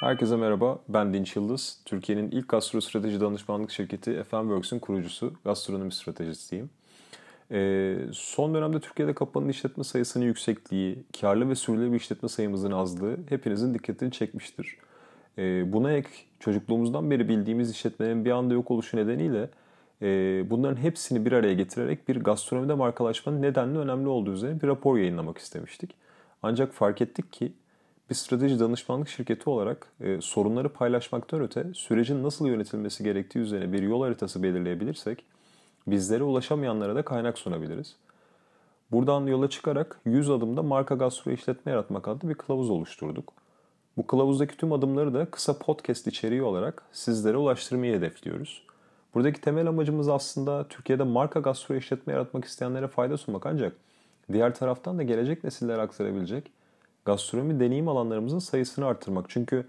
Herkese merhaba, ben Dinç Yıldız. Türkiye'nin ilk gastro strateji danışmanlık şirketi FMWorks'ün kurucusu, gastronomi stratejisiyim. Ee, son dönemde Türkiye'de kapanan işletme sayısının yüksekliği, karlı ve sürdürülebilir işletme sayımızın azlığı hepinizin dikkatini çekmiştir. Ee, buna ek çocukluğumuzdan beri bildiğimiz işletmelerin bir anda yok oluşu nedeniyle e, bunların hepsini bir araya getirerek bir gastronomide markalaşmanın nedenli önemli olduğu üzerine bir rapor yayınlamak istemiştik. Ancak fark ettik ki bir strateji danışmanlık şirketi olarak e, sorunları paylaşmaktan öte sürecin nasıl yönetilmesi gerektiği üzerine bir yol haritası belirleyebilirsek bizlere ulaşamayanlara da kaynak sunabiliriz. Buradan yola çıkarak 100 adımda marka gastro işletme yaratmak adlı bir kılavuz oluşturduk. Bu kılavuzdaki tüm adımları da kısa podcast içeriği olarak sizlere ulaştırmayı hedefliyoruz. Buradaki temel amacımız aslında Türkiye'de marka gastro işletme yaratmak isteyenlere fayda sunmak ancak diğer taraftan da gelecek nesillere aktarabilecek gastronomi deneyim alanlarımızın sayısını arttırmak. Çünkü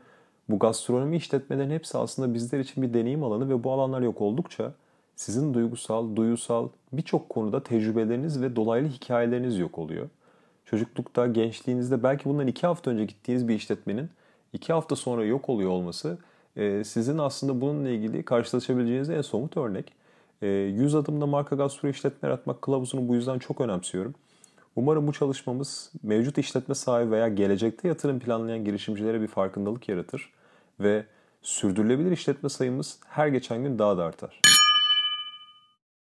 bu gastronomi işletmelerin hepsi aslında bizler için bir deneyim alanı ve bu alanlar yok oldukça sizin duygusal, duyusal birçok konuda tecrübeleriniz ve dolaylı hikayeleriniz yok oluyor. Çocuklukta, gençliğinizde belki bundan iki hafta önce gittiğiniz bir işletmenin iki hafta sonra yok oluyor olması e, sizin aslında bununla ilgili karşılaşabileceğiniz en somut örnek. 100 e, adımda marka gastro işletme yaratmak kılavuzunu bu yüzden çok önemsiyorum. Umarım bu çalışmamız mevcut işletme sahibi veya gelecekte yatırım planlayan girişimcilere bir farkındalık yaratır ve sürdürülebilir işletme sayımız her geçen gün daha da artar.